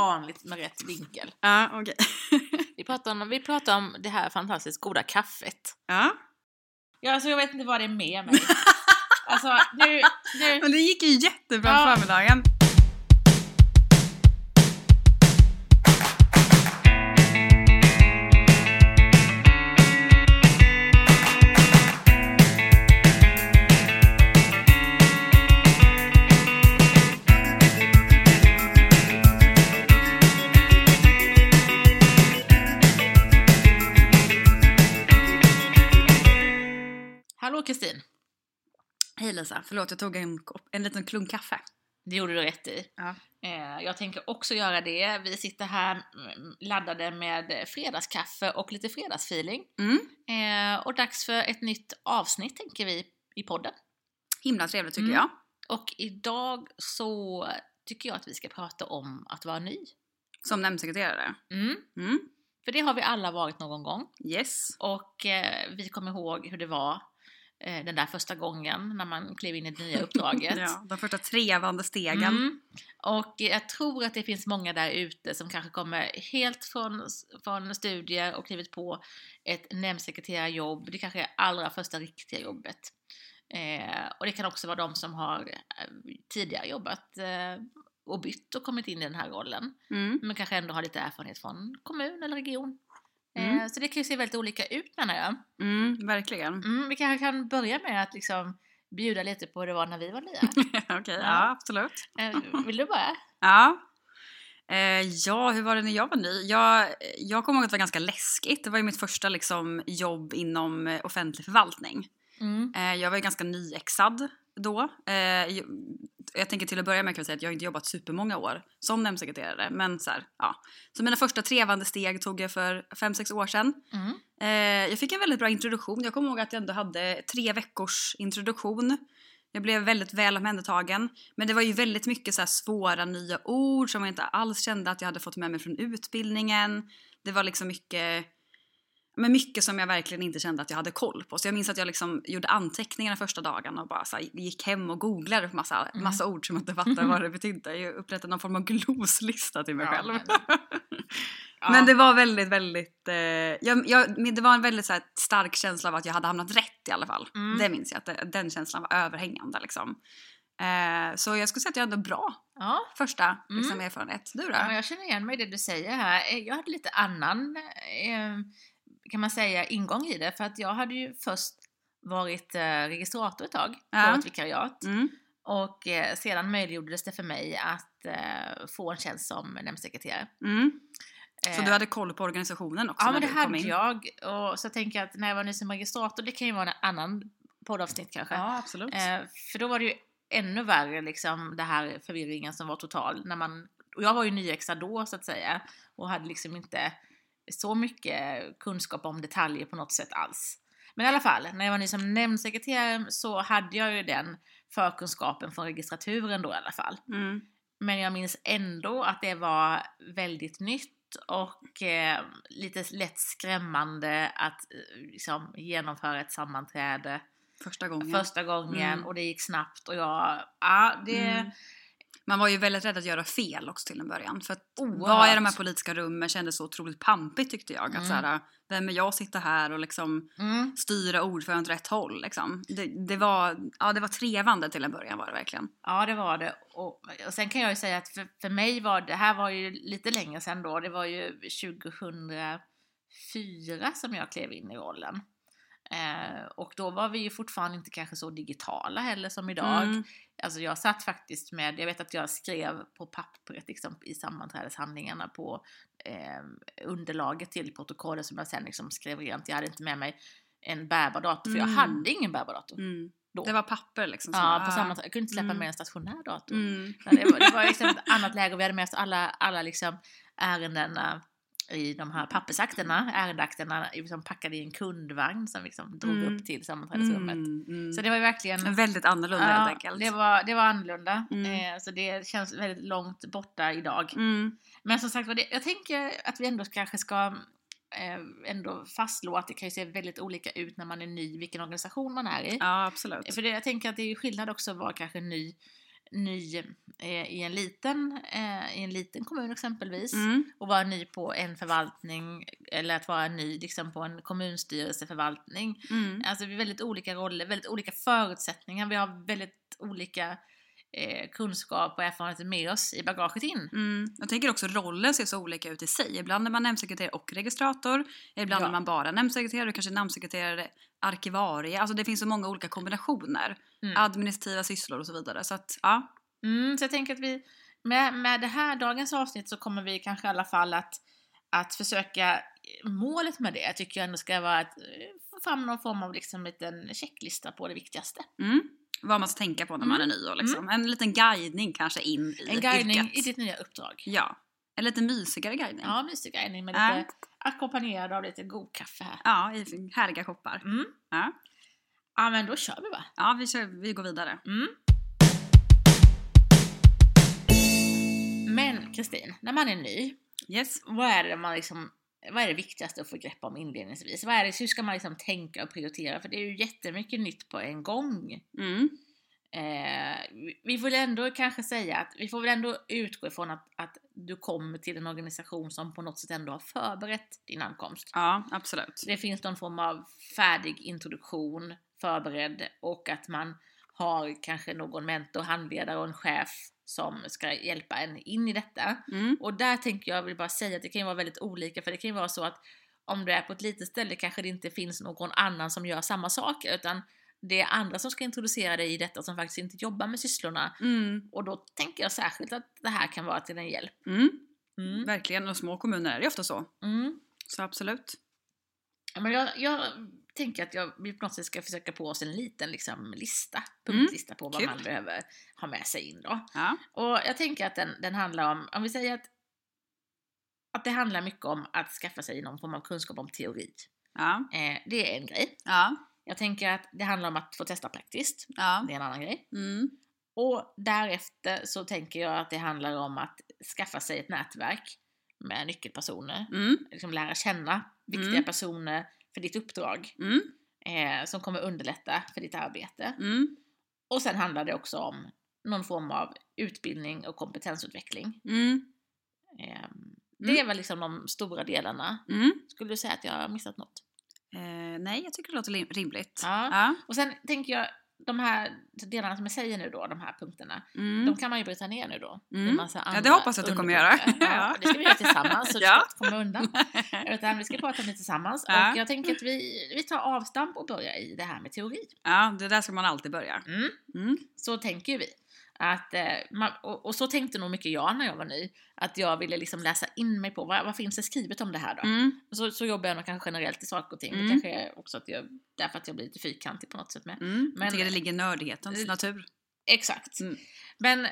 vanligt med rätt vinkel. Ja, okej. Vi pratar, om, vi pratar om det här fantastiskt goda kaffet. Ja. Ja, alltså jag vet inte vad det är med mig. Alltså, nu, nu, Men det gick ju jättebra Ja. förmiddagen. Kristin, Hej Lisa, förlåt jag tog en, en liten klunk kaffe. det gjorde du rätt i. Ja. Eh, jag tänker också göra det. Vi sitter här mm, laddade med fredagskaffe och lite fredagsfeeling. Mm. Eh, och dags för ett nytt avsnitt tänker vi i podden. Himla trevligt tycker Mm. jag. Och idag så tycker jag att vi ska prata om att vara ny. Som nämndsekreterare. Mm. Mm. För det har vi alla varit någon gång. Yes. Och eh, vi kommer ihåg hur det var eh, den där första gången när man klev in i det nya uppdraget. Ja, de första trevande stegen. Mm. Och jag tror att det finns många där ute som kanske kommer helt från, från studier och klivit på ett nämndsekreterarjobb. Det kanske är allra första riktiga jobbet. Eh, och det kan också vara de som har eh, tidigare jobbat eh, och bytt och kommit in i den här rollen. Mm. Men kanske ändå har lite erfarenhet från kommun eller region. Eh, Mm. så det kan ju se väldigt olika ut menar jag. Mm, verkligen. Mm, vi kanske kan börja med att liksom bjuda lite på hur det var när vi var nya. Okej, Ja. ja absolut. Eh, vill du börja? Ja. Eh, ja, hur var det när jag var ny? Jag, jag kommer ihåg att det var ganska läskigt. Det var ju mitt första liksom, jobb inom eh, offentlig förvaltning. Mm. Eh, jag var ju ganska nyexad då. Eh, jag, tänker till att börja med kan jag säga att jag inte jobbat supermånga år som nämndsekreterare. Men så här, ja. Så mina första trevande steg tog jag för 5-6 år sedan. Mm. Eh, jag fick en väldigt bra introduktion. Jag kommer ihåg att jag ändå hade tre veckors introduktion. Jag blev väldigt väl omhändertagen. Men det var ju väldigt mycket så svåra nya ord som jag inte alls kände att jag hade fått med mig från utbildningen. Det var liksom mycket, men mycket som jag verkligen inte kände att jag hade koll på. Så jag minns att jag liksom gjorde anteckningar första dagen och bara så här, gick hem och googlade på massa, Mm. massa ord som jag inte fattade vad det betydde. Jag upprättade någon form av gloslista till mig Ja, själv. men- Ja. Men det var väldigt, väldigt... Eh, jag, jag, det var en väldigt så här, stark känsla av att jag hade hamnat rätt i alla fall. Mm. Det minns jag, att det, den känslan var överhängande liksom. Eh, så jag skulle säga att jag hade bra Ja, första liksom, Mm. erfarenhet. Du då? ja, jag känner igen mig i det du säger här. Jag hade lite annan, eh, kan man säga, ingång i det. För att jag hade ju först varit eh, registrator ett tag Ja. på ett vikariat. Mm. Och eh, sedan möjliggjordes det för mig att eh, få en tjänst som nämndsekreterare. Mm. Så Eh, du hade koll på organisationen också Ja, men det hade jag. Och så tänker jag att när jag var ny som registrator, det kan ju vara en annan poddavsnitt kanske. Ja, absolut. Eh, för då var det ju ännu värre, liksom, det här förvirringen som var total. När man, och jag var ju nyexad då, så att säga, och hade liksom inte så mycket kunskap om detaljer på något sätt alls. Men i alla fall, när jag var ny som nämndsekreterare så hade jag ju den förkunskapen från registraturen då i alla fall. Mm. Men jag minns ändå att det var väldigt nytt och eh, lite lätt skrämmande att eh, liksom, genomföra ett sammanträde Första gången. första gången Mm. och det gick snabbt och jag, ja det, Mm. Man var ju väldigt rädd att göra fel också till en början. För att Oerhört. vara i de här politiska rummen kändes så otroligt pampigt tyckte jag. Att Mm. så här, vem är jag att sitta här och liksom mm, styra ordföranden åt rätt håll. Liksom. Det, det, var, ja, det var trevande till en början var det verkligen. ja det var det. Och, och sen kan jag ju säga att för, för mig var det här var ju lite längre sedan då, det var ju 2004 som jag klev in i rollen. Eh, och då var vi ju fortfarande inte kanske så digitala heller som idag. Mm. Alltså jag satt faktiskt med, jag vet att jag skrev på pappret liksom, i sammanträdeshandlingarna på eh, underlaget till protokollet som jag sen liksom skrev rent. Jag hade inte med mig en bärbar dator, för jag Mm. hade ingen bärbar dator. Mm. Då. Det var papper liksom. som- ja, på sammanträde. Jag kunde inte släppa Mm. med en stationär dator. Mm. Det var, det var liksom ett annat läge och vi hade med oss alla, alla liksom ärendena i de här pappersakterna, ärendeakterna liksom packade i en kundvagn som liksom drog Mm. upp till sammanträdesrummet. Mm. Mm. Så det var ju verkligen Väldigt annorlunda helt enkelt. det var, det var annorlunda. Mm. Eh, så det känns väldigt långt borta idag. Mm. Men som sagt det- jag tänker att vi ändå kanske ska eh, ändå fastslå att det kan ju se väldigt olika ut när man är ny, vilken organisation man är i. Ja, absolut. För det, jag tänker att det är ju skillnad också att vara kanske ny ny eh, i, en liten, eh, i en liten kommun exempelvis Mm. och vara ny på en förvaltning eller att vara ny liksom, på en kommunstyrelseförvaltning. Mm. Alltså vi har väldigt olika roller, väldigt olika förutsättningar. Vi har väldigt olika eh, kunskap och erfarenheter med oss i bagaget in. Mm. Jag tänker också rollen ser så olika ut i sig. Ibland är man nämndsekreterare och registrator. Ibland Ja. är man bara nämndsekreterare och kanske namnsekreterare, arkivarie. Alltså det finns så många olika kombinationer. Mm. Administrativa sysslor och så vidare. Så att ja. Mm, så jag tänker att vi med, med det här dagens avsnitt så kommer vi kanske i alla fall att, att försöka målet med det tycker jag ändå ska vara att eh, få fram någon form av liksom liten checklista på det viktigaste. Mm. Vad man ska tänka på när man är Mm. ny och liksom. En liten guidning kanske in i En guidning yrket. i ditt nya uppdrag. Ja. En lite mysigare guidning. Ja, mysig guidning med lite ackompanjerad av lite god kaffe här. Ja, i härliga koppar. Mm. Ja. Ja, men då kör vi va? Ja, vi, kör, vi går vidare. Mm. Men Kristin, när man är ny, Yes. vad är det man liksom vad är det viktigaste att få grepp om inledningsvis? Vad är det, hur ska man liksom tänka och prioritera? För det är ju jättemycket nytt på en gång. Mm. Eh, vi- får väl ändå kanske säga att vi får väl ändå utgå ifrån att, att du kommer till en organisation som på något sätt ändå har förberett din ankomst. Ja, absolut. Det finns någon form av färdig introduktion förberedd och att man har kanske någon mentor, handledare och en chef som ska hjälpa en in i detta. Mm. Och där tänker jag, vill bara säga att det kan ju vara väldigt olika för det kan ju vara så att om du är på ett litet ställe kanske det inte finns någon annan som gör samma saker utan det är andra som ska introducera dig i detta som faktiskt inte jobbar med sysslorna. Mm. Och då tänker jag särskilt att det här kan vara till en hjälp. Mm. Mm. Verkligen, och små kommuner är det ofta så. Mm. Så absolut. Men jag, jag tänker att jag, vi på något sätt ska försöka på oss en liten liksom, lista, Mm. punktlista på vad Kul. man behöver ha med sig in då. Ja. Och jag tänker att den, den handlar om, om vi säger att, att det handlar mycket om att skaffa sig någon form av kunskap om teori. Ja. Eh, det är en grej. Ja. Jag tänker att det handlar om att få testa praktiskt. Ja. Det är en annan grej. Mm. Och därefter så tänker jag att det handlar om att skaffa sig ett nätverk med nyckelpersoner. Mm. Liksom lära känna viktiga Mm. personer för ditt uppdrag. Mm. Eh, som kommer underlätta för ditt arbete. Mm. Och sen handlar det också om någon form av utbildning och kompetensutveckling. Mm. Eh, det är väl liksom de stora delarna. Mm. Skulle du säga att jag har missat något? Eh, nej, jag tycker det låter rimligt. Ja. Ja. Och sen tänker jag, de här delarna som jag säger nu då, de här punkterna, Mm. de kan man ju bryta ner nu då. Mm. massa Ja, andra det hoppas jag att du kommer göra. Ja, det ska vi göra tillsammans så du Ja. ska inte komma undan. Utan vi ska prata om det tillsammans. Ja. Och jag tänker att vi, vi tar avstamp och börjar i det här med teori. ja, det där ska man alltid börja. Mm. Mm. Så tänker ju vi. Att, eh, man, och, och så tänkte nog mycket jag när jag var ny. Att jag ville liksom läsa in mig på vad, vad finns det skrivet om det här då? Mm. Så, så jobbar jag nog kanske generellt i saker och ting. Mm. Det kanske är också att jag, därför att jag blir lite fyrkantig på något sätt med. Mm. Men- jag tycker det ligger i nördighetens Eh, natur. Exakt. Mm. Men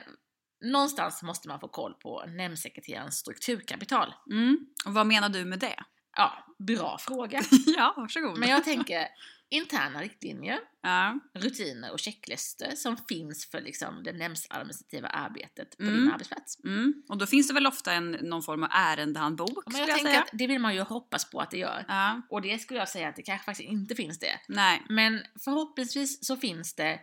någonstans måste man få koll på nämndsekreterarens strukturkapital. Mm. Och vad menar du med det? Ja, bra fråga. ja, varsågod. Men jag tänker interna riktlinjer, ja. rutiner och checklistor som finns för liksom det nämndadministrativa arbetet på Mm. din arbetsplats. Mm. Och då finns det väl ofta en, någon form av ärendehandbok, Men skulle jag jag tänker att det vill man ju hoppas på att det gör. Ja. Och det skulle jag säga att det kanske faktiskt inte finns det. Nej. Men förhoppningsvis så finns det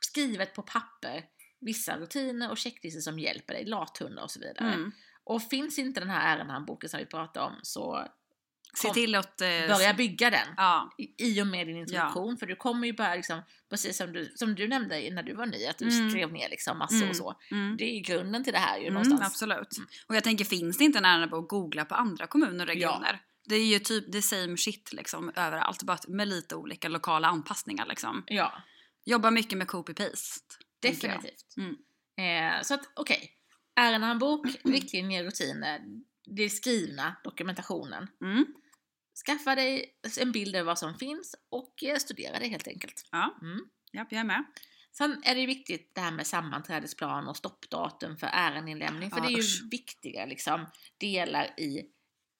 skrivet på papper vissa rutiner och checklistor som hjälper dig, lathundar och så vidare. Mm. Och finns inte den här ärendehandboken som vi pratade om så Se till att... Eh, börja bygga den Ja. i- och med din introduktion. För du kommer ju börja liksom, precis som du, som du nämnde när du var ny, att du Mm. skrev ner liksom massor Mm. och så. Mm. Det är ju grunden till det här ju Mm, någonstans. absolut. Och jag tänker, finns det inte en ärendebok, googla på andra kommuner och regioner. Det är ju typ the same shit liksom överallt, bara med lite olika lokala anpassningar liksom. Ja, Jobba mycket med copy-paste. definitivt. Mm. Eh, så att okej, ärendehandbok, riktlinjer, rutiner, det skrivna dokumentationen. Mm. Skaffa dig en bild över vad som finns och eh, studera det helt enkelt. Ja, Mm. japp, jag är med. Sen är det ju viktigt det här med sammanträdesplan och stoppdatum för ärendeinlämning. För Ja, det är ju usch. viktiga liksom, delar i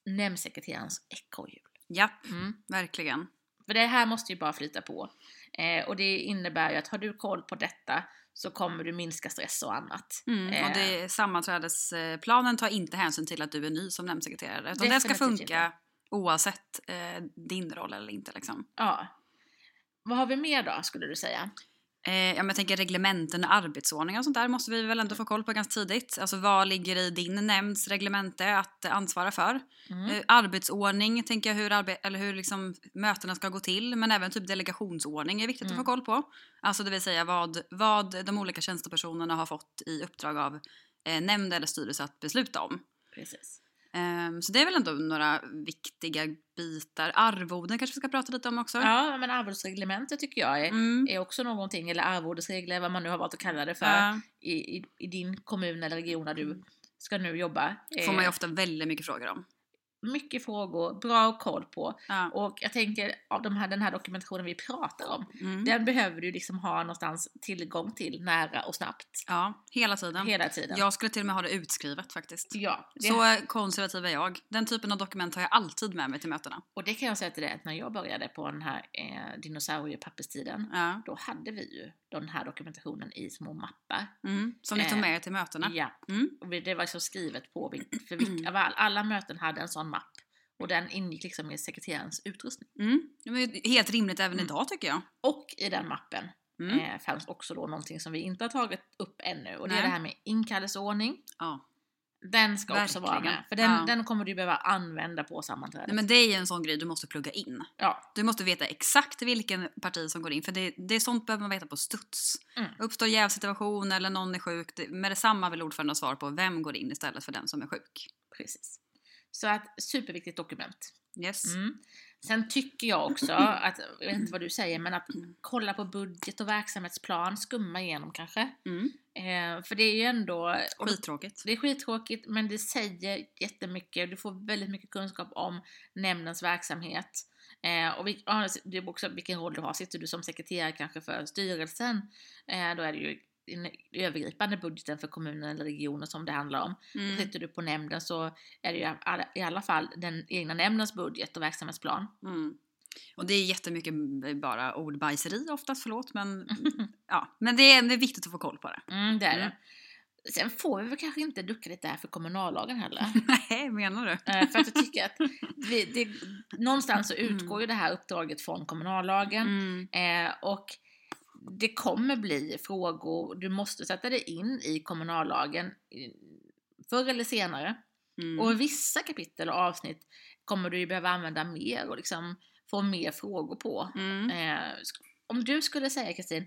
nämndsekreterarens ekorrhjul. Japp, Mm. verkligen. För det här måste ju bara flyta på. Eh, och det innebär ju att har du koll på detta så kommer du minska stress och annat. Mm. Eh, Och det, sammanträdesplanen tar inte hänsyn till att du är ny som nämndsekreterare. Utan det ska funka oavsett eh, din roll eller inte. Liksom. Ja. Vad har vi mer då, skulle du säga? Eh, jag tänker reglementen och arbetsordningar och sånt där måste vi väl ändå få koll på ganska tidigt. Alltså vad ligger i din nämnds reglemente att ansvara för? Mm. Eh, arbetsordning tänker jag hur, arbe- eller hur liksom mötena ska gå till men även typ delegationsordning är viktigt Mm. att få koll på. Alltså det vill säga vad, vad de olika tjänstepersonerna har fått i uppdrag av eh, nämnd eller styrelse att besluta om. Precis. Ehm, så det är väl ändå några viktiga bitar. Arvoden kanske vi ska prata lite om också. Ja, men arvodesreglementet tycker jag är, Mm. är också någonting, eller arvodesregler, vad man nu har valt att kalla det för, Ja. i, i, i din kommun eller region där du ska nu jobba. får man ju Eh, ofta väldigt mycket frågor om. Mycket frågor, bra koll på. Ja. Och jag tänker, av de här, den här dokumentationen vi pratar om, Mm. den behöver du liksom ha någonstans tillgång till nära och snabbt. ja, hela tiden. Hela tiden. Jag skulle till och med ha det utskrivet faktiskt. Ja, Så konservativ är jag. Den typen av dokument har jag alltid med mig till mötena. och det kan jag säga till dig att när jag började på den här eh, dinosauriepapperstiden, Ja. då hade vi ju den här dokumentationen i små mappar. Mm. Som ni tog Eh, med er till mötena. Ja, Mm. och det var så skrivet på, för vilka, alla möten hade en sån mapp. Och den ingick liksom i sekreterarens utrustning. Mm. Det är helt rimligt även Mm. idag tycker jag. Och i den mappen Mm. eh, fanns också då någonting som vi inte har tagit upp ännu. Och det är Nej. det här med inkallelseordning. Ja. Den ska också vara Verkligen. med. För den, Ja. den kommer du behöva använda på sammanträdet. Nej, men det är ju en sån grej du måste plugga in. Ja, Du måste veta exakt vilken parti som går in. För det, det är sånt behöver man veta på studs. Mm. Uppstår jävsituation eller någon är sjuk. Det, med detsamma vill ordföranden ha svar på vem går in istället för den som är sjuk. precis. Så att superviktigt dokument. Yes. Mm. Sen tycker jag också att, jag vet inte vad du säger, men att kolla på budget och verksamhetsplan, skumma igenom kanske. Mm. Eh, för det är ju ändå... Skittråkigt. Det är skittråkigt men det säger jättemycket. Du får väldigt mycket kunskap om nämndens verksamhet. Eh, och det är också vilken roll du har. Sitter du som sekreterare kanske för styrelsen, eh, då är det ju den övergripande budgeten för kommunen eller regionen som det handlar om. Mm. Sitter du på nämnden så är det ju i alla- fall den egna nämndens budget och verksamhetsplan. Mm. Och det är jättemycket bara ordbajseri oftast, förlåt. Men, ja. men det, är, det är viktigt att få koll på det. Mm, det är Mm. det. Sen får vi väl kanske inte ducka lite här för kommunallagen heller. Nej, menar du? Eh, för att jag tycker att vi, det, någonstans så utgår ju det här uppdraget från kommunallagen. Mm. Eh, och det kommer bli frågor, du måste sätta dig in i kommunallagen eh, förr eller senare. Mm. Och vissa kapitel och avsnitt kommer du ju behöva använda mer och liksom få mer frågor på. Mm. Eh, om du skulle säga Kristin,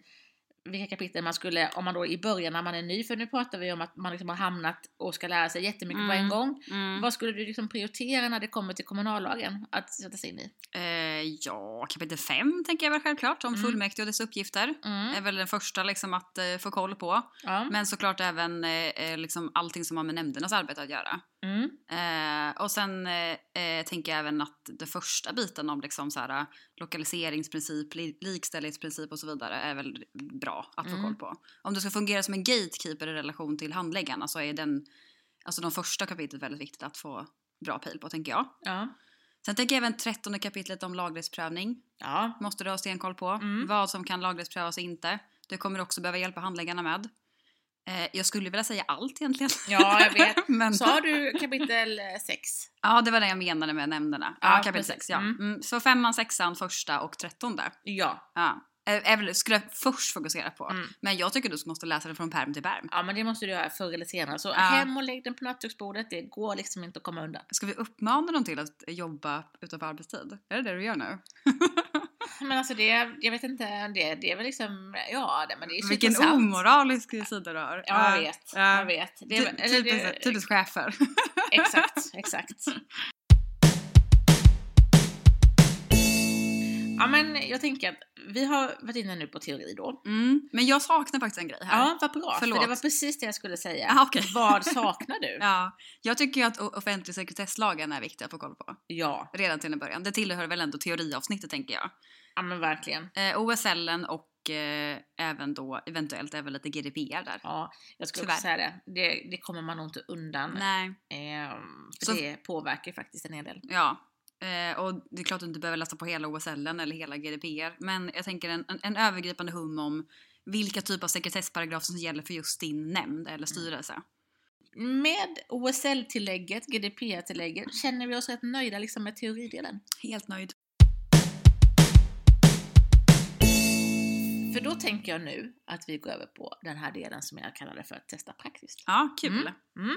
vilka kapitel man skulle, om man då i början när man är ny, för nu pratar vi om att man liksom har hamnat och ska lära sig jättemycket på en Mm. gång. Mm. Vad skulle du liksom prioritera när det kommer till kommunallagen att sätta sig in i? Eh, ja, kapitel 5 tänker jag väl självklart om Mm. fullmäktige och dess uppgifter. Mm. är väl den första liksom att eh, få koll på. Ja. Men såklart även eh, eh, liksom allting som har med nämndernas arbete att göra. Mm. Eh, och sen eh, eh, tänker jag även att den första biten om liksom så här, lokaliseringsprincip, li- likställighetsprincip och så vidare är väl bra att få Mm. koll på. Om du ska fungera som en gatekeeper i relation till handläggarna så är den, alltså de första kapitlet väldigt viktigt att få bra pejl på tänker jag. Ja. Sen tänker jag även trettonde kapitlet om laglighetsprövning. Ja. Måste du ha stenkoll på. Mm. Vad som kan laglighetsprövas och inte. Det kommer du också behöva hjälpa handläggarna med. Eh, jag skulle vilja säga allt egentligen. Ja, jag vet. Men, Sa du kapitel 6? ja, det var det jag menade med nämnderna. Ja, Ja, kapitel precis. 6. Ja. Mm. Mm. Så femman, sexan, första och trettonde. Ja. Ja. Eh, är väl- skulle jag först fokusera på. Mm. Men jag tycker du måste läsa det från pärm till pärm. Ja, men det måste du göra förr eller senare. Så Ja. hem och lägg den på nattduksbordet. Det går liksom inte att komma undan. Ska vi uppmana dem till att jobba utanför arbetstid? Är det det du gör nu? Men alltså det, jag vet inte, det, det är väl liksom, ja det, men det är Vilken supersant. omoralisk sida du har. Ja, jag vet. Ja. Jag vet. Det, Ty- typiskt chefer. Exakt, exakt. Ja men jag tänker att vi har varit inne nu på teori då. Mm. Men jag saknar faktiskt en grej här. Ja, vad bra. För Förlåt. det var precis det jag skulle säga. Ah, okej. Vad saknar du? Ja, jag tycker ju att offentlig sekretesslagen är viktig att få koll på. Ja, Redan till en början. Det tillhör väl ändå teoriavsnittet tänker jag. ja men verkligen. Eh, OSLen och eh, även då eventuellt även lite GDPR där. Ja, jag skulle Tyvärr. också säga det. det. Det kommer man nog inte undan. Nej, Ehm, för Så- det påverkar ju faktiskt en hel del. ja. Eh, och det är klart att du inte behöver läsa på hela OSLen eller hela GDPR. Men jag tänker en, en, en övergripande hum om vilka typer av sekretessparagrafer som gäller för just din nämnd eller styrelse. Med OSL-tillägget, GDPR-tillägget, känner vi oss rätt nöjda liksom med teoridelen. Helt nöjd. Tänker jag nu att vi går över på den här delen som jag kallade för att testa praktiskt. Ja, kul. Mm.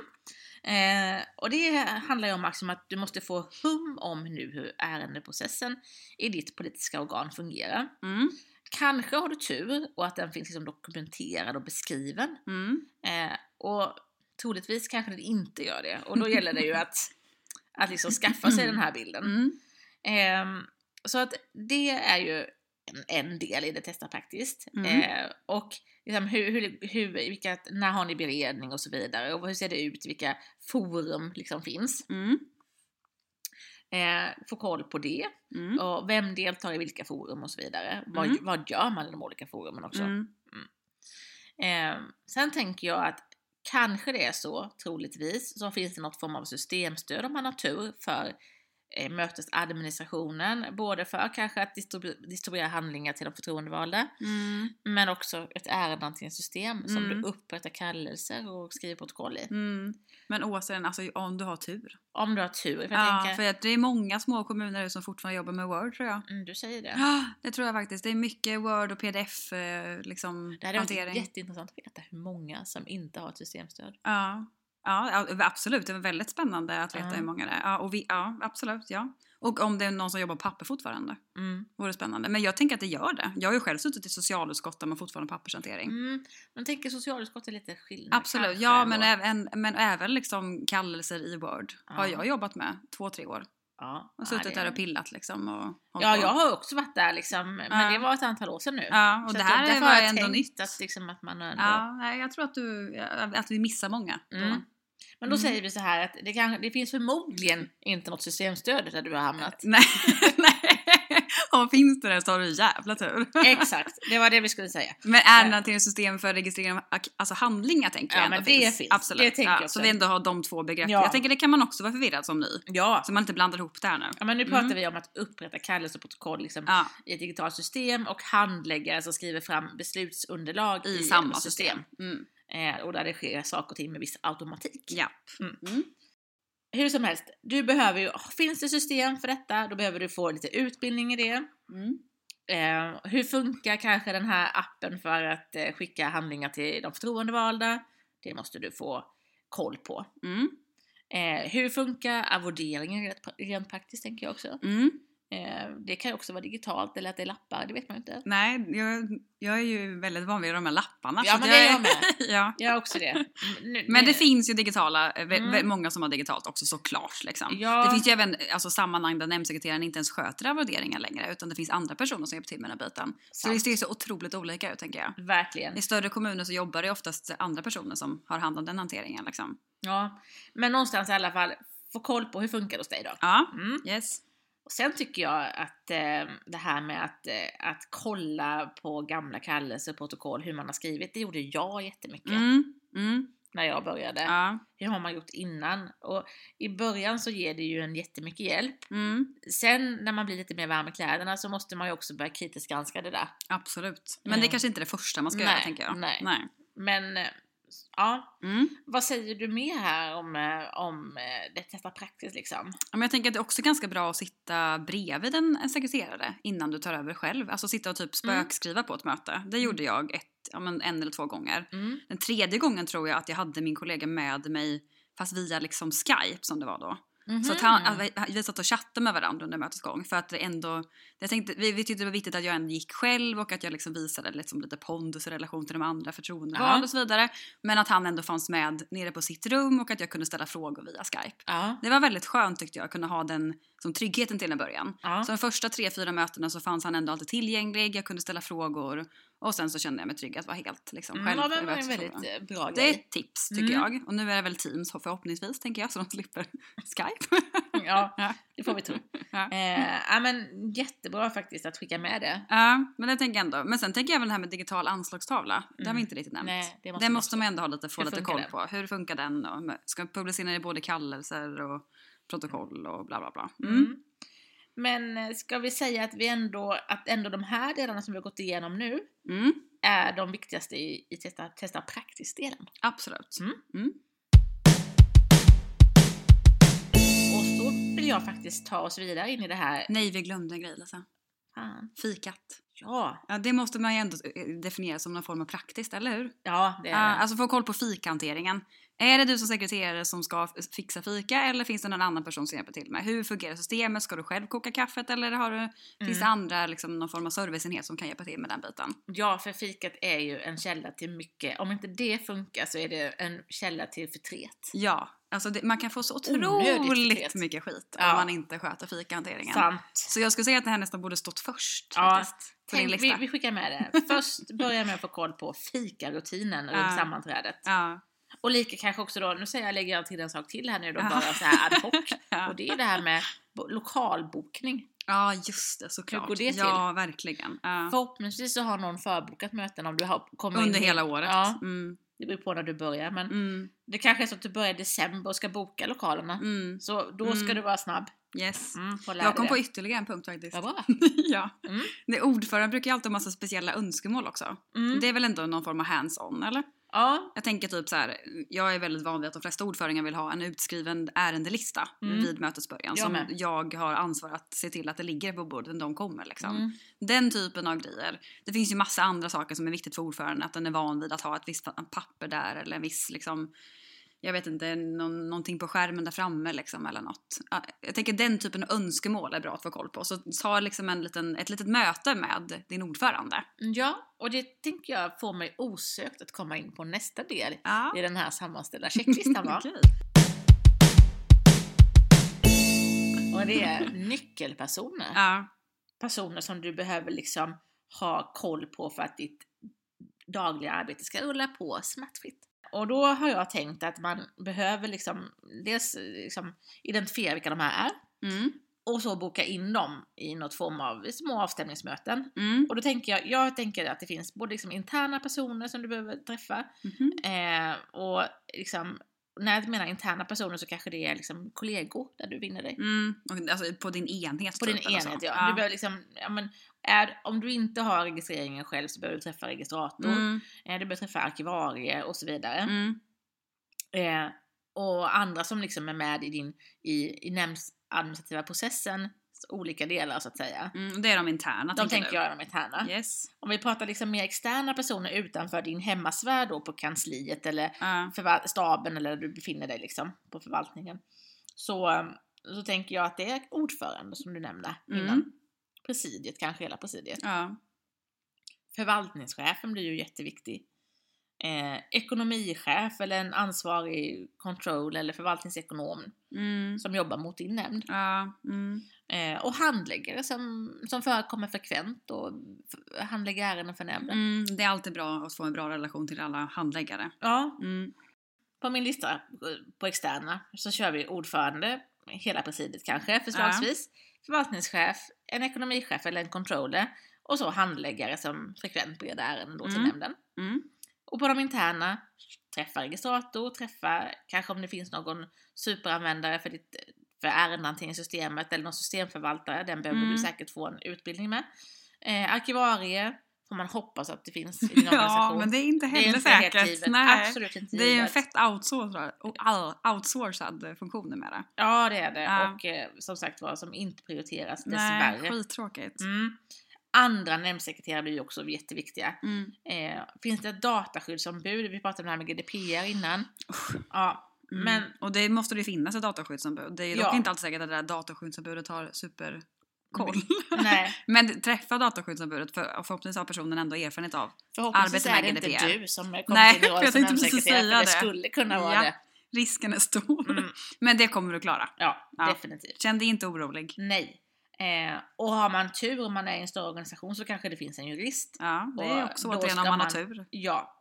Mm. Eh, och det handlar ju om liksom att du måste få hum om nu hur ärendeprocessen i ditt politiska organ fungerar. Mm. Kanske har du tur och att den finns liksom dokumenterad och beskriven. Mm. Eh, och troligtvis kanske den inte gör det. Och då gäller det ju att, att liksom skaffa sig den här bilden. Eh, så att det är ju en, del i det testa praktiskt. Mm. Eh, och liksom hur, hur, hur, vilka, när har ni beredning och så vidare. Och hur ser det ut, vilka forum liksom finns. Mm. Eh, få koll på det. Mm. Och vem deltar i vilka forum och så vidare. Vad, Mm. vad gör man i de olika forumen också. Mm. Eh, sen tänker jag att kanske det är så, troligtvis, så finns det något form av systemstöd om man har tur för mötesadministrationen. Både för kanske att distribu- distribuera handlingar till de förtroendevalda, Mm. men också ett ärendehanteringssystem som Mm. du upprättar kallelser och skriver protokoll i. Mm. Men återigen, alltså, om du har tur. Om du har tur. För jag Ja, tänker, för att det är många små kommuner som fortfarande jobbar med Word tror jag. mm, du säger det. Ja, det tror jag faktiskt. Det är mycket Word och pdf eh, liksom, Det hade varit hantering. jätteintressant att veta hur många som inte har ett systemstöd. Ja. Ja, absolut. Det var väldigt spännande att veta Ja. hur många det är. Ja, och vi, ja, absolut. Ja. Och om det är någon som jobbar på papper fortfarande. Mm. Vore spännande. Men jag tänker att det gör det. Jag har ju själv suttit i socialutskottet med fortfarande pappershantering. Mm. Man tänker socialutskottet är lite skillnad. Absolut. kanske Ja, men även, men även liksom kallelser i Word har Ja. jag jobbat med två, tre år. Ja, Och suttit där och pillat liksom. Och Ja, på. jag har också varit där liksom, men Ja. det var ett antal år sedan nu. Ja, och Så det här var har ändå nytt. Att, liksom, att man ändå... Ja, jag tror att, du, att vi missar många. Mm. Men då Mm. säger vi så här att det, kan, det finns förmodligen inte något systemstöd där du har hamnat. Nej, nej. Om finns det där så har du jävla tur. Exakt, det var det vi skulle säga. Men ärendehanteringssystem för registrering av alltså handlingar tänker Ja, jag men det finns. Absolut. Det tänker ja, jag så vi ändå har de två begreppen. Ja. Jag tänker det kan man också vara förvirrad som ny. Ja. Så man inte blandar ihop det här nu. ja, men nu pratar Mm. vi om att upprätta kallelse och protokoll liksom, Ja, i ett digitalt system och handläggare som skriver fram beslutsunderlag i, i, samma ett system. Mm. Eh, och där det sker saker och ting med viss automatik. Ja. Mm. Mm. Hur som helst, du behöver ju, finns det system för detta, då behöver du få lite utbildning i det. Mm. Eh, hur funkar kanske den här appen för att eh, skicka handlingar till de förtroendevalda? Det måste du få koll på. Mm. Eh, hur funkar arvoderingen rent, rent praktiskt tänker jag också. Mm. Eh, det kan ju också vara digitalt eller att det är lappar, det vet man ju inte. Nej, jag, jag är ju väldigt van vid de här lapparna. Ja, men det är jag med. ja. Jag har också det. Nu- Men det nu- finns ju digitala, eh, Mm. många som har digitalt också såklart. Liksom. Ja. Det finns ju även alltså, sammanhang där nämndsekreteraren inte ens sköter arvoderingar längre utan det finns andra personer som hjälper till med den här biten. Så det ser så otroligt olika ut tänker jag. Verkligen. I större kommuner så jobbar det oftast andra personer som har hand om den hanteringen. Liksom. Ja. Men någonstans i alla fall, få koll på hur funkar det hos dig då. Ja, Mm. yes. Och sen tycker jag att eh, det här med att, eh, att kolla på gamla kallelser protokoll, hur man har skrivit, det gjorde jag jättemycket Mm. Mm. när jag började. Ja. Hur har man gjort innan? Och i början så ger det ju en jättemycket hjälp. Mm. Sen när man blir lite mer varm i kläderna så måste man ju också börja kritiskt granska det där. Absolut. Men det Mm. är kanske inte det första man ska Nej, göra tänker jag. nej. nej. Men eh, ja, Mm. vad säger du mer här om, eh, om eh, det testa praktiskt liksom? Ja, Men jag tänker att det är också ganska bra att sitta bredvid en, en sekreterare innan du tar över själv. Alltså sitta och typ Mm. spökskriva på ett möte. Det gjorde jag ett, ja, men en eller två gånger. Mm. Den tredje gången tror jag att jag hade min kollega med mig fast via liksom Skype som det var då. Så att han, Mhm. att vi- vi satt och chattade med varandra under mötets gång. För att det ändå, jag tänkte, vi, vi tyckte det var viktigt att jag ändå gick själv och att jag liksom visade liksom lite pondus i relation till de andra förtroendevalda Ja. och så vidare. Men att han ändå fanns med nere på sitt rum och att jag kunde ställa frågor via Skype. Ja, Det var väldigt skönt tyckte jag att kunna ha den som tryggheten till en början. ja. Så de första tre, fyra mötena så fanns han ändå alltid tillgänglig, jag kunde ställa frågor och sen så kände jag mig trygg att vara helt liksom, Mm, själv. ja, det var en väldigt eh, bra Det är ett tips tycker Mm. jag. Och nu är det väl Teams förhoppningsvis tänker jag så de slipper Skype. Ja, Ja. det får vi tro. Ja. Eh, ja, men jättebra faktiskt att skicka med det. Ja, men det tänker jag ändå. Men sen tänker jag väl det här med digital anslagstavla. Det har Mm. vi inte riktigt nämnt. Nej, det måste det man måste man ändå ha lite, få lite koll den? på. Hur funkar den? Och ska publicera i både kallelser och protokoll och bla bla bla. Mm. Men eh, ska vi säga att vi ändå, att ändå de här delarna som vi har gått igenom nu Mm. är de viktigaste i, i testa, testa praktiskt-delen. Absolut. Mm. Mm. Och så vill jag faktiskt ta oss vidare in i det här. Nej, vi glömde en grej Lisa. Fan. Fikat. Ja, Ja, det måste man ju ändå eh, definiera som någon form av praktiskt, eller hur? ja det är Ja, det. alltså få koll på fikhanteringen. Är det du som sekreterare som ska fixa fika eller finns det någon annan person som hjälper till med? Hur fungerar systemet? Ska du själv koka kaffet eller har du, finns det Mm. andra, liksom, någon form av serviceenhet som kan hjälpa till med den biten? Ja, för fikat är ju en källa till mycket. Om inte det funkar så är det en källa till förtret. Ja, alltså det, man kan få så otroligt mycket skit Ja. om man inte sköter fikahanteringen. Sant. Så jag skulle säga att det här nästan borde stått först Ja, faktiskt. Tänk, vi, vi skickar med det. Först börja med att få koll på fikarutinen runt Ja. sammanträdet. Ja. Och lika kanske också då, nu säger jag, lägger jag till en sak till här nu då, bara så här ad hoc. Och det är det här med bo- lokalbokning. ja, just det såklart. Hur går det till? Ja, verkligen. Ja. Förhoppningsvis så har någon förbokat möten om du har kommit Under in hela året. Ja, Mm. det beror på när du börjar. Men Mm. det kanske är så att du börjar i december och ska boka lokalerna. Mm. Så då ska Mm. du vara snabb. Yes. Mm, Jag kom dig på det. ytterligare en punkt faktiskt. Vad bra. ja. Mm. Det ordföranden brukar ju alltid ha massa speciella önskemål också. Mm. Det är väl ändå någon form av hands-on eller? Ja, Jag tänker typ så här, jag är väldigt van vid att de flesta ordförande vill ha en utskriven ärendelista Mm. vid mötets början Jag som med. jag har ansvar att se till att det ligger på bordet när de kommer liksom. Mm. Den typen av grejer. Det finns ju massa andra saker som är viktigt för ordföranden, att den är van vid att ha ett visst pa- papper där eller en viss liksom jag vet inte, någon, någonting på skärmen där framme liksom eller något. Ja, Jag tänker den typen av önskemål är bra att få koll på. Så ta liksom en liten, ett litet möte med din ordförande. ja, och det tänker jag får mig osökt att komma in på nästa del Ja. i den här sammanställda checklistan. Va? Okej. Och det är nyckelpersoner. Ja. Personer som du behöver liksom ha koll på för att ditt dagliga arbete ska rulla på smärtfritt. Och då har jag tänkt att man behöver liksom dels liksom identifiera vilka de här är Mm. och så boka in dem i något form av små avstämningsmöten. Mm. Och då tänker jag, jag tänker att det finns både liksom interna personer som du behöver träffa Mhm. eh, och liksom när jag menar interna personer så kanske det är liksom kollegor där du vinner dig. Mm. Alltså på din enhet. På typ, din enhet ja. Du behöver liksom, ja men, är, om du inte har registreringen själv så behöver du träffa registrator, Mm. eh, du behöver träffa arkivarie och så vidare. Mm. Eh, och andra som liksom är med i din, i, i nämndsadministrativa processen, olika delar så att säga. Mm. Det är de interna De tänker du? jag är de interna. Yes. Om vi pratar liksom mer externa personer utanför din hemmasfär då på kansliet eller förval- staben eller där du befinner dig liksom på förvaltningen. Så, så tänker jag att det är ordförande som du nämnde Mm. Presidiet, kanske hela presidiet. ja. Förvaltningschefen blir ju jätteviktig. Eh, ekonomichef eller en ansvarig control eller förvaltningsekonom Mm. som jobbar mot din nämnd. Ja. Mm. Eh, och handläggare som, som förekommer frekvent och handlägger ärenden för nämnden. Mm. Det är alltid bra att få en bra relation till alla handläggare. Ja, Mm. på min lista på externa så kör vi ordförande, hela presidiet kanske förslagsvis, förvaltningschef, en ekonomichef eller en controller och så handläggare som frekvent bereder ärenden då till Mm. nämnden. Mm. Och på de interna, träffa registrator, träffa kanske om det finns någon superanvändare för, ditt, för ärendehanteringssystemet eller någon systemförvaltare, den behöver Mm. du säkert få en utbildning med. Eh, arkivarie får man hoppas att det finns i din Ja, organisation. men det är inte Det är heller inte säkert. givet. Nej. Absolut inte Det är en fett outsourcad, outsourcad funktion numera. Ja, det är det. Ja. Och eh, som sagt var, som inte prioriteras Nej, dessvärre. skittråkigt. Mm. Andra nämndsekreterare blir ju också jätteviktiga. Mm. Eh, finns det ett dataskyddsombud? Vi pratade om det här med GDPR innan. Usch. Ja, Mm. men Och det måste det finnas ett dataskyddsombud. Det är dock Ja. inte alltid säkert att det där dataskyddsombudet har superkoll. nej, Men träffa dataskyddsombudet för förhoppningsvis har personen ändå erfarenhet av. förhoppningsvis Arbete är med det inte GDPR. du som kommer Nej, in i jag som för det det. skulle kunna vara Ja. det. Risken är stor. Mm. Men det kommer du klara. Ja, Ja. definitivt. Känn dig inte orolig. Nej. Eh, och har man tur om man är i en större organisation så kanske det finns en jurist. Ja, det är också återigen om man har tur. Ja,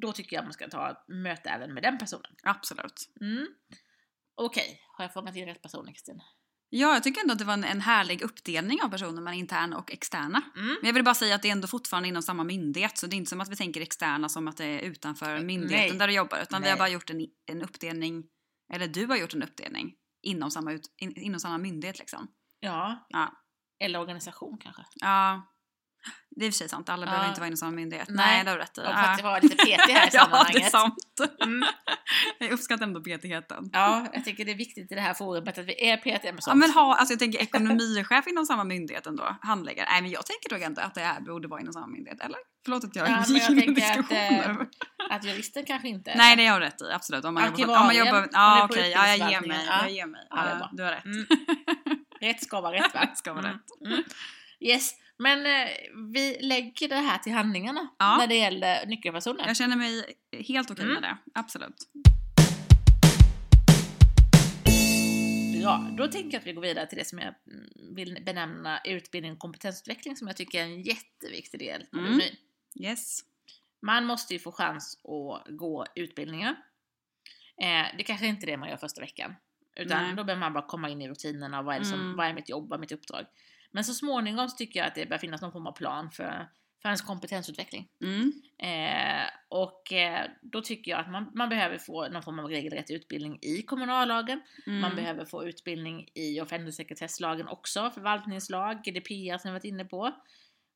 då tycker jag man ska ta ett möte även med den personen. Absolut. Mm. Okej, har jag fångat in rätt person Kristin? Ja, jag tycker ändå att det var en, en härlig uppdelning av personer mellan interna och externa. Mm. Men jag vill bara säga att det är ändå fortfarande inom samma myndighet så det är inte som att vi tänker externa som att det är utanför myndigheten Nej. där du jobbar utan vi har Nej. bara gjort en, en uppdelning, eller du har gjort en uppdelning inom samma, ut, in, inom samma myndighet liksom. Ja, Ja. eller organisation kanske. Ja. Det är i och för sig sant, alla Ja. behöver inte vara inom samma myndighet. Nej. Nej, det har du rätt i. Och för att vara lite petig här i ja, det är sammanhanget. sant. Mm. Jag uppskattar ändå petigheten. Ja, jag tycker det är viktigt i det här forumet att vi är petiga med Ja sånt. men ha, alltså jag tänker ekonomichef inom samma myndighet ändå, handläggare. Nej men jag tänker nog ändå att det här borde vara inom samma myndighet, eller? Förlåt att jag Ja, gick in i att, diskussioner. eh, Att juristen kanske inte... Nej det har du rätt i, absolut. Om man jobbar, Arkivarien, om man jobbar, det ja okej, ja, jag ger mig. Ja. Jag ger mig. Ja, Ja, du har rätt. Mm. Rätt ska vara rätt va? Rätt ska vara Mm. rätt. Mm. Yes, men eh, vi lägger det här till handlingarna Ja. när det gäller nyckelpersoner. Jag känner mig helt okej Mm. med det, absolut. Bra, då tänker jag att vi går vidare till det som jag mm, vill benämna utbildning och kompetensutveckling som jag tycker är en jätteviktig del av Mm. UNY. Yes. Man måste ju få chans att gå utbildningar. Eh, det kanske inte är det man gör första veckan. Utan Nej. då behöver man bara komma in i rutinerna vad är, det som, Mm. vad är mitt jobb, vad är mitt uppdrag. Men så småningom så tycker jag att det bör finnas någon form av plan för, för ens kompetensutveckling. Mm. Eh, och eh, då tycker jag att man, man behöver få någon form av regelrätt utbildning i kommunallagen. Mm. Man behöver få utbildning i offentlighetssekretesslagen också, förvaltningslag, GDPR som vi varit inne på.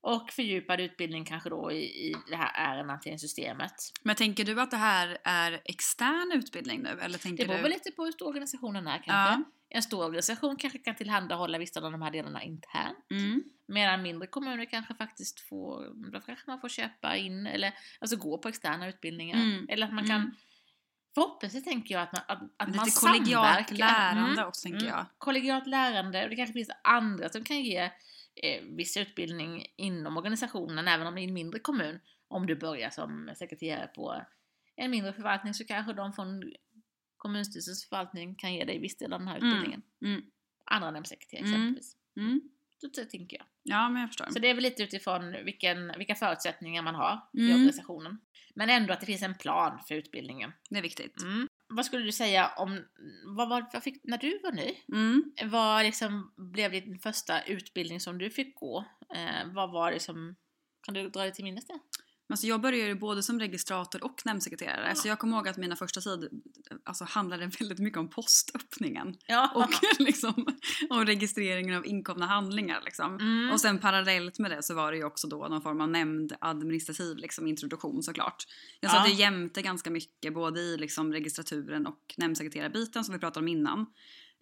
Och fördjupad utbildning kanske då i, i det här ärendehanteringssystemet. Men tänker du att det här är extern utbildning nu? Eller tänker Det beror du... väl lite på hur stor organisationen är kanske. Ja. En stor organisation kanske kan tillhandahålla vissa av de här delarna internt. Mm. Medan mindre kommuner kanske faktiskt får, då kanske man får köpa in eller alltså gå på externa utbildningar. Mm. Eller att man Mm. kan Förhoppningsvis tänker jag att man, att, att Lite man kollegialt lärande Mm. också tänker jag. Kollegialt lärande och det kanske finns andra som kan ge eh, viss utbildning inom organisationen även om det är en mindre kommun. Om du börjar som sekreterare på en mindre förvaltning så kanske de från kommunstyrelsens förvaltning kan ge dig viss del av den här Mm. utbildningen. Mm. Andra nämndsekreterare Mm. exempelvis. Mm. Så tänker jag. Ja men jag förstår. Så det är väl lite utifrån vilken, vilka förutsättningar man har i Mm. organisationen. Men ändå att det finns en plan för utbildningen. Det är viktigt. Mm. Vad skulle du säga om, vad, var, vad fick, när du var ny, Mm. vad liksom blev din första utbildning som du fick gå? Eh, vad var det som, kan du dra dig till minnes det? Alltså jag började ju både som registrator och nämndsekreterare Ja. så jag kommer ihåg att mina första tid alltså, handlade väldigt mycket om postöppningen Ja. och liksom om registreringen av inkomna handlingar liksom. mm. Och sen parallellt med det så var det ju också då någon form av nämndadministrativ liksom, introduktion såklart. Jag Ja. satt ju jämte ganska mycket både i liksom, registraturen och nämndsekreterarbiten som vi pratade om innan.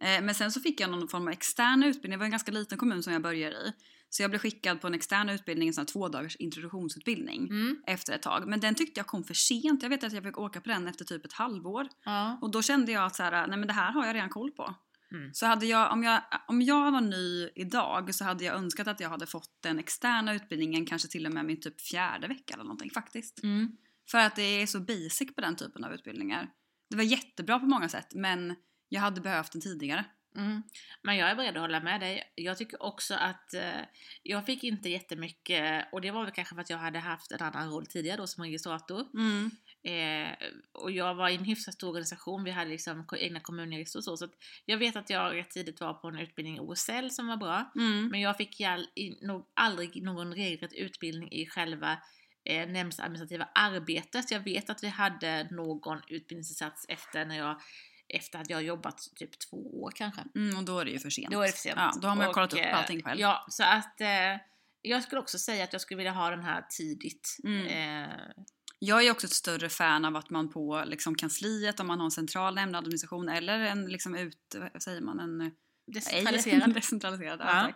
Eh, men sen så fick jag någon form av extern utbildning, det var en ganska liten kommun som jag började i. Så jag blev skickad på en extern utbildning, en sån här två dagars introduktionsutbildning Mm. efter ett tag. Men den tyckte jag kom för sent. Jag vet att jag fick åka på den efter typ ett halvår. Ja. Och då kände jag att så här, nej men det här har jag redan koll på. Mm. Så hade jag, om, jag, om jag var ny idag så hade jag önskat att jag hade fått den externa utbildningen kanske till och med min typ fjärde vecka eller någonting faktiskt. Mm. För att det är så basic på den typen av utbildningar. Det var jättebra på många sätt men jag hade behövt den tidigare. Mm. Men jag är beredd att hålla med dig. Jag tycker också att eh, jag fick inte jättemycket, och det var väl kanske för att jag hade haft en annan roll tidigare då som registrator. Mm. Eh, och jag var i en hyfsat stor organisation, vi hade liksom egna kommunjurister och så. Så jag vet att jag rätt tidigt var på en utbildning i OSL som var bra. Mm. Men jag fick all, i, nog aldrig någon regelrätt utbildning i själva eh, nämndsadministrativa arbetet. Jag vet att vi hade någon utbildningsinsats efter när jag efter att jag jobbat typ två år kanske. Mm, och då är det ju för sent. Då är det för sent. Ja, då har man Och, kollat upp eh, allting själv. Ja, så att eh, jag skulle också säga att jag skulle vilja ha den här tidigt. Mm. Eh, Jag är också ett större fan av att man på liksom, kansliet, om man har en central nämndadministration eller en liksom ut, vad säger man, en decentraliserad. decentraliserad Ja.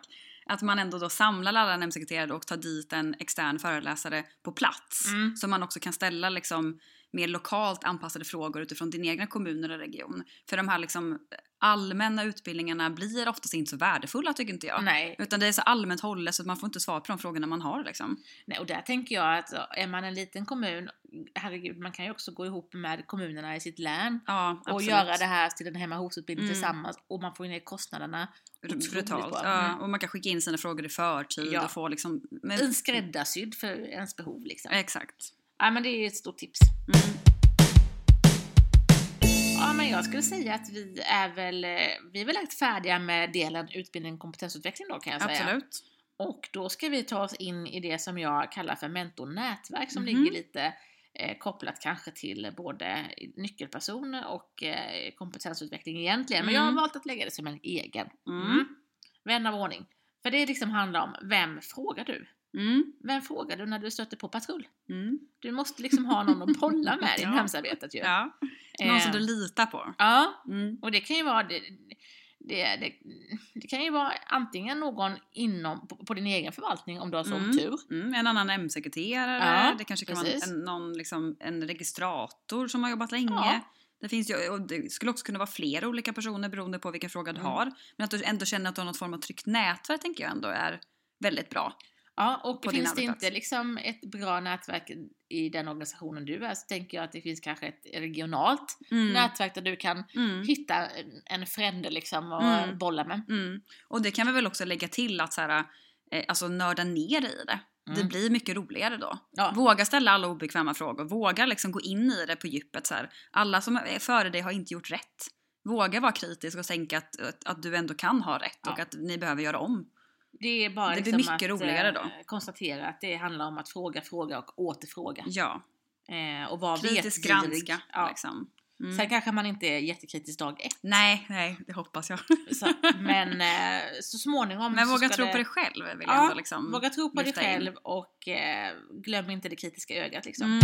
Att man ändå då samlar alla nämndsekreterare och tar dit en extern föreläsare på plats. Mm. Så man också kan ställa liksom mer lokalt anpassade frågor utifrån din egna kommun eller region. För de här liksom allmänna utbildningarna blir oftast inte så värdefulla tycker inte jag. Nej, Utan det är så allmänt hållet så att man får inte svar på de frågorna man har liksom. nej, och där tänker jag att är man en liten kommun, herregud, man kan ju också gå ihop med kommunerna i sitt län Ja, och göra det här till en hemma hos-utbildning Mm. tillsammans och man får ju ner kostnaderna. brutalt. Ja, Mm. och man kan skicka in sina frågor i förtid Ja. och få liksom... Men, En skräddarsydd för ens behov liksom. Exakt. Ja men det är ett stort tips. Mm. Ja men jag skulle säga att vi är väl, eh, vi är väl rätt färdiga med delen utbildning och kompetensutveckling då kan jag säga. Absolut. Och då ska vi ta oss in i det som jag kallar för mentornätverk som Mhm. ligger lite eh, kopplat kanske till både nyckelpersoner och eh, kompetensutveckling egentligen. Men jag har Mm. valt att lägga det som en egen. Mm. Vän av ordning. För det liksom handlar om, vem frågar du? Mm. Vem frågar du när du stöter på patrull? Mm. Du måste liksom ha någon att bolla med i Ja. hemsarbetet ju. Ja. Någon Eh, som du litar på. Ja, Mm. och det kan ju vara det, det, det, det kan ju vara antingen någon inom, på, på din egen förvaltning om du har sån Mm. tur. Mm, en annan M-sekreterare, Ja, det kanske kan precis. vara en, någon, liksom, en registrator som har jobbat länge. Ja. Det, finns ju, och det skulle också kunna vara flera olika personer beroende på vilken fråga du Mm. har. Men att du ändå känner att du har något form av tryggt nätverk tänker jag ändå är väldigt bra. Ja, och finns det inte liksom ett bra nätverk i den organisationen du är så tänker jag att det finns kanske ett regionalt Mm. nätverk där du kan Mm. hitta en- frände liksom och Mm. bolla med. Mm. Och det kan vi väl också lägga till att så här, eh, alltså nörda ner i det. Det Mm. blir mycket roligare då. Ja. Våga ställa alla obekväma frågor. Våga liksom gå in i det på djupet. Så här. Alla som är före dig har inte gjort rätt. Våga vara kritisk och tänka att, att, att du ändå kan ha rätt och Ja. att ni behöver göra om. Det är bara Det blir liksom mycket att roligare eh, då. konstatera att det handlar om att fråga, fråga och återfråga. Ja, Eh, och vara kritisk granska. Ja. Liksom. Mm. Sen kanske man inte är jättekritisk dag ett. Nej, nej, det hoppas jag. Så, men eh, så småningom Men våga tro det, på dig själv vill jag Ja, ändå liksom Våga tro på dig lyfta in. själv och eh, glöm inte det kritiska ögat liksom. Mm.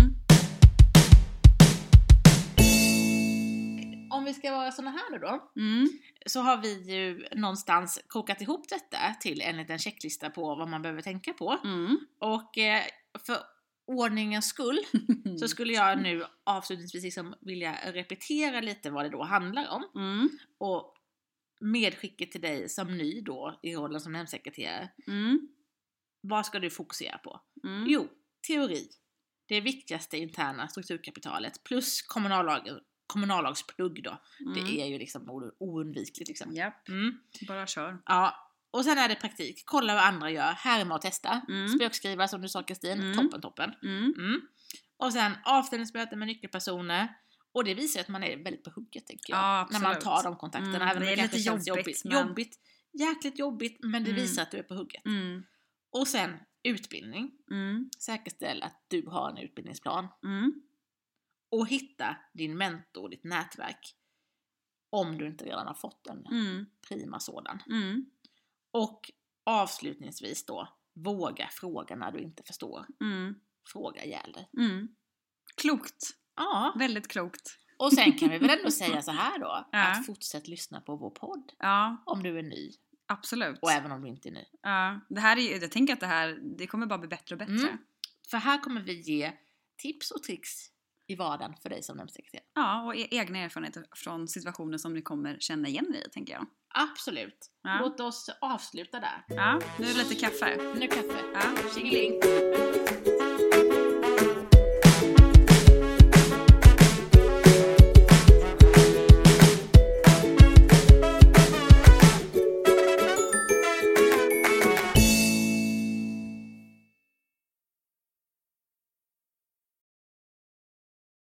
Om vi ska vara såna här nu då, Mm. så har vi ju någonstans kokat ihop detta till en liten checklista på vad man behöver tänka på. Mm. Och eh, för ordningens skull så skulle jag nu avslutningsvis liksom vilja repetera lite vad det då handlar om. Mm. Och medskicket till dig som ny då i rollen som nämndsekreterare. Mm. Vad ska du fokusera på? Mm. Jo, teori. Det viktigaste interna strukturkapitalet plus kommunallag, kommunallagsplugg då. Mm. Det är ju liksom oundvikligt liksom. Japp, Mm. bara kör. Ja. Och sen är det praktik. Kolla vad andra gör, härma och testa. Mm. Spökskriva som du sa Kristin, Mm. toppen toppen. Mm. Mm. Och sen avstämningsmöten med nyckelpersoner. Och det visar att man är väldigt på hugget tänker jag. Ja, när man tar de kontakterna. Även om det det, är kanske känns jobbigt, jobbigt. men- Jobbigt. Jäkligt jobbigt men det visar att du är på hugget. Och sen utbildning. Mm. Säkerställ att du har en utbildningsplan. Mm. Och hitta din mentor, ditt nätverk. Om du inte redan har fått en Mm. prima sådan. Mm. Och avslutningsvis då, våga fråga när du inte förstår. Mm. Fråga ihjäl dig. Mm. Klokt. Ja, Väldigt klokt. och sen kan vi väl ändå säga så här då, Ja. att fortsätt lyssna på vår podd. Ja, Om du är ny, absolut. och även om du inte är ny. Ja, det här är jag tänker att det här, det kommer bara bli bättre och bättre. Mm. För här kommer vi ge tips och tricks i vardagen för dig som nämndsekreterare. Ja, och e- egna erfarenheter från situationer som ni kommer känna igen i, tänker jag. Absolut. Ja. Låt oss avsluta där. Ja, nu är det lite kaffe. Nu kaffe. Ja. Tjingeling!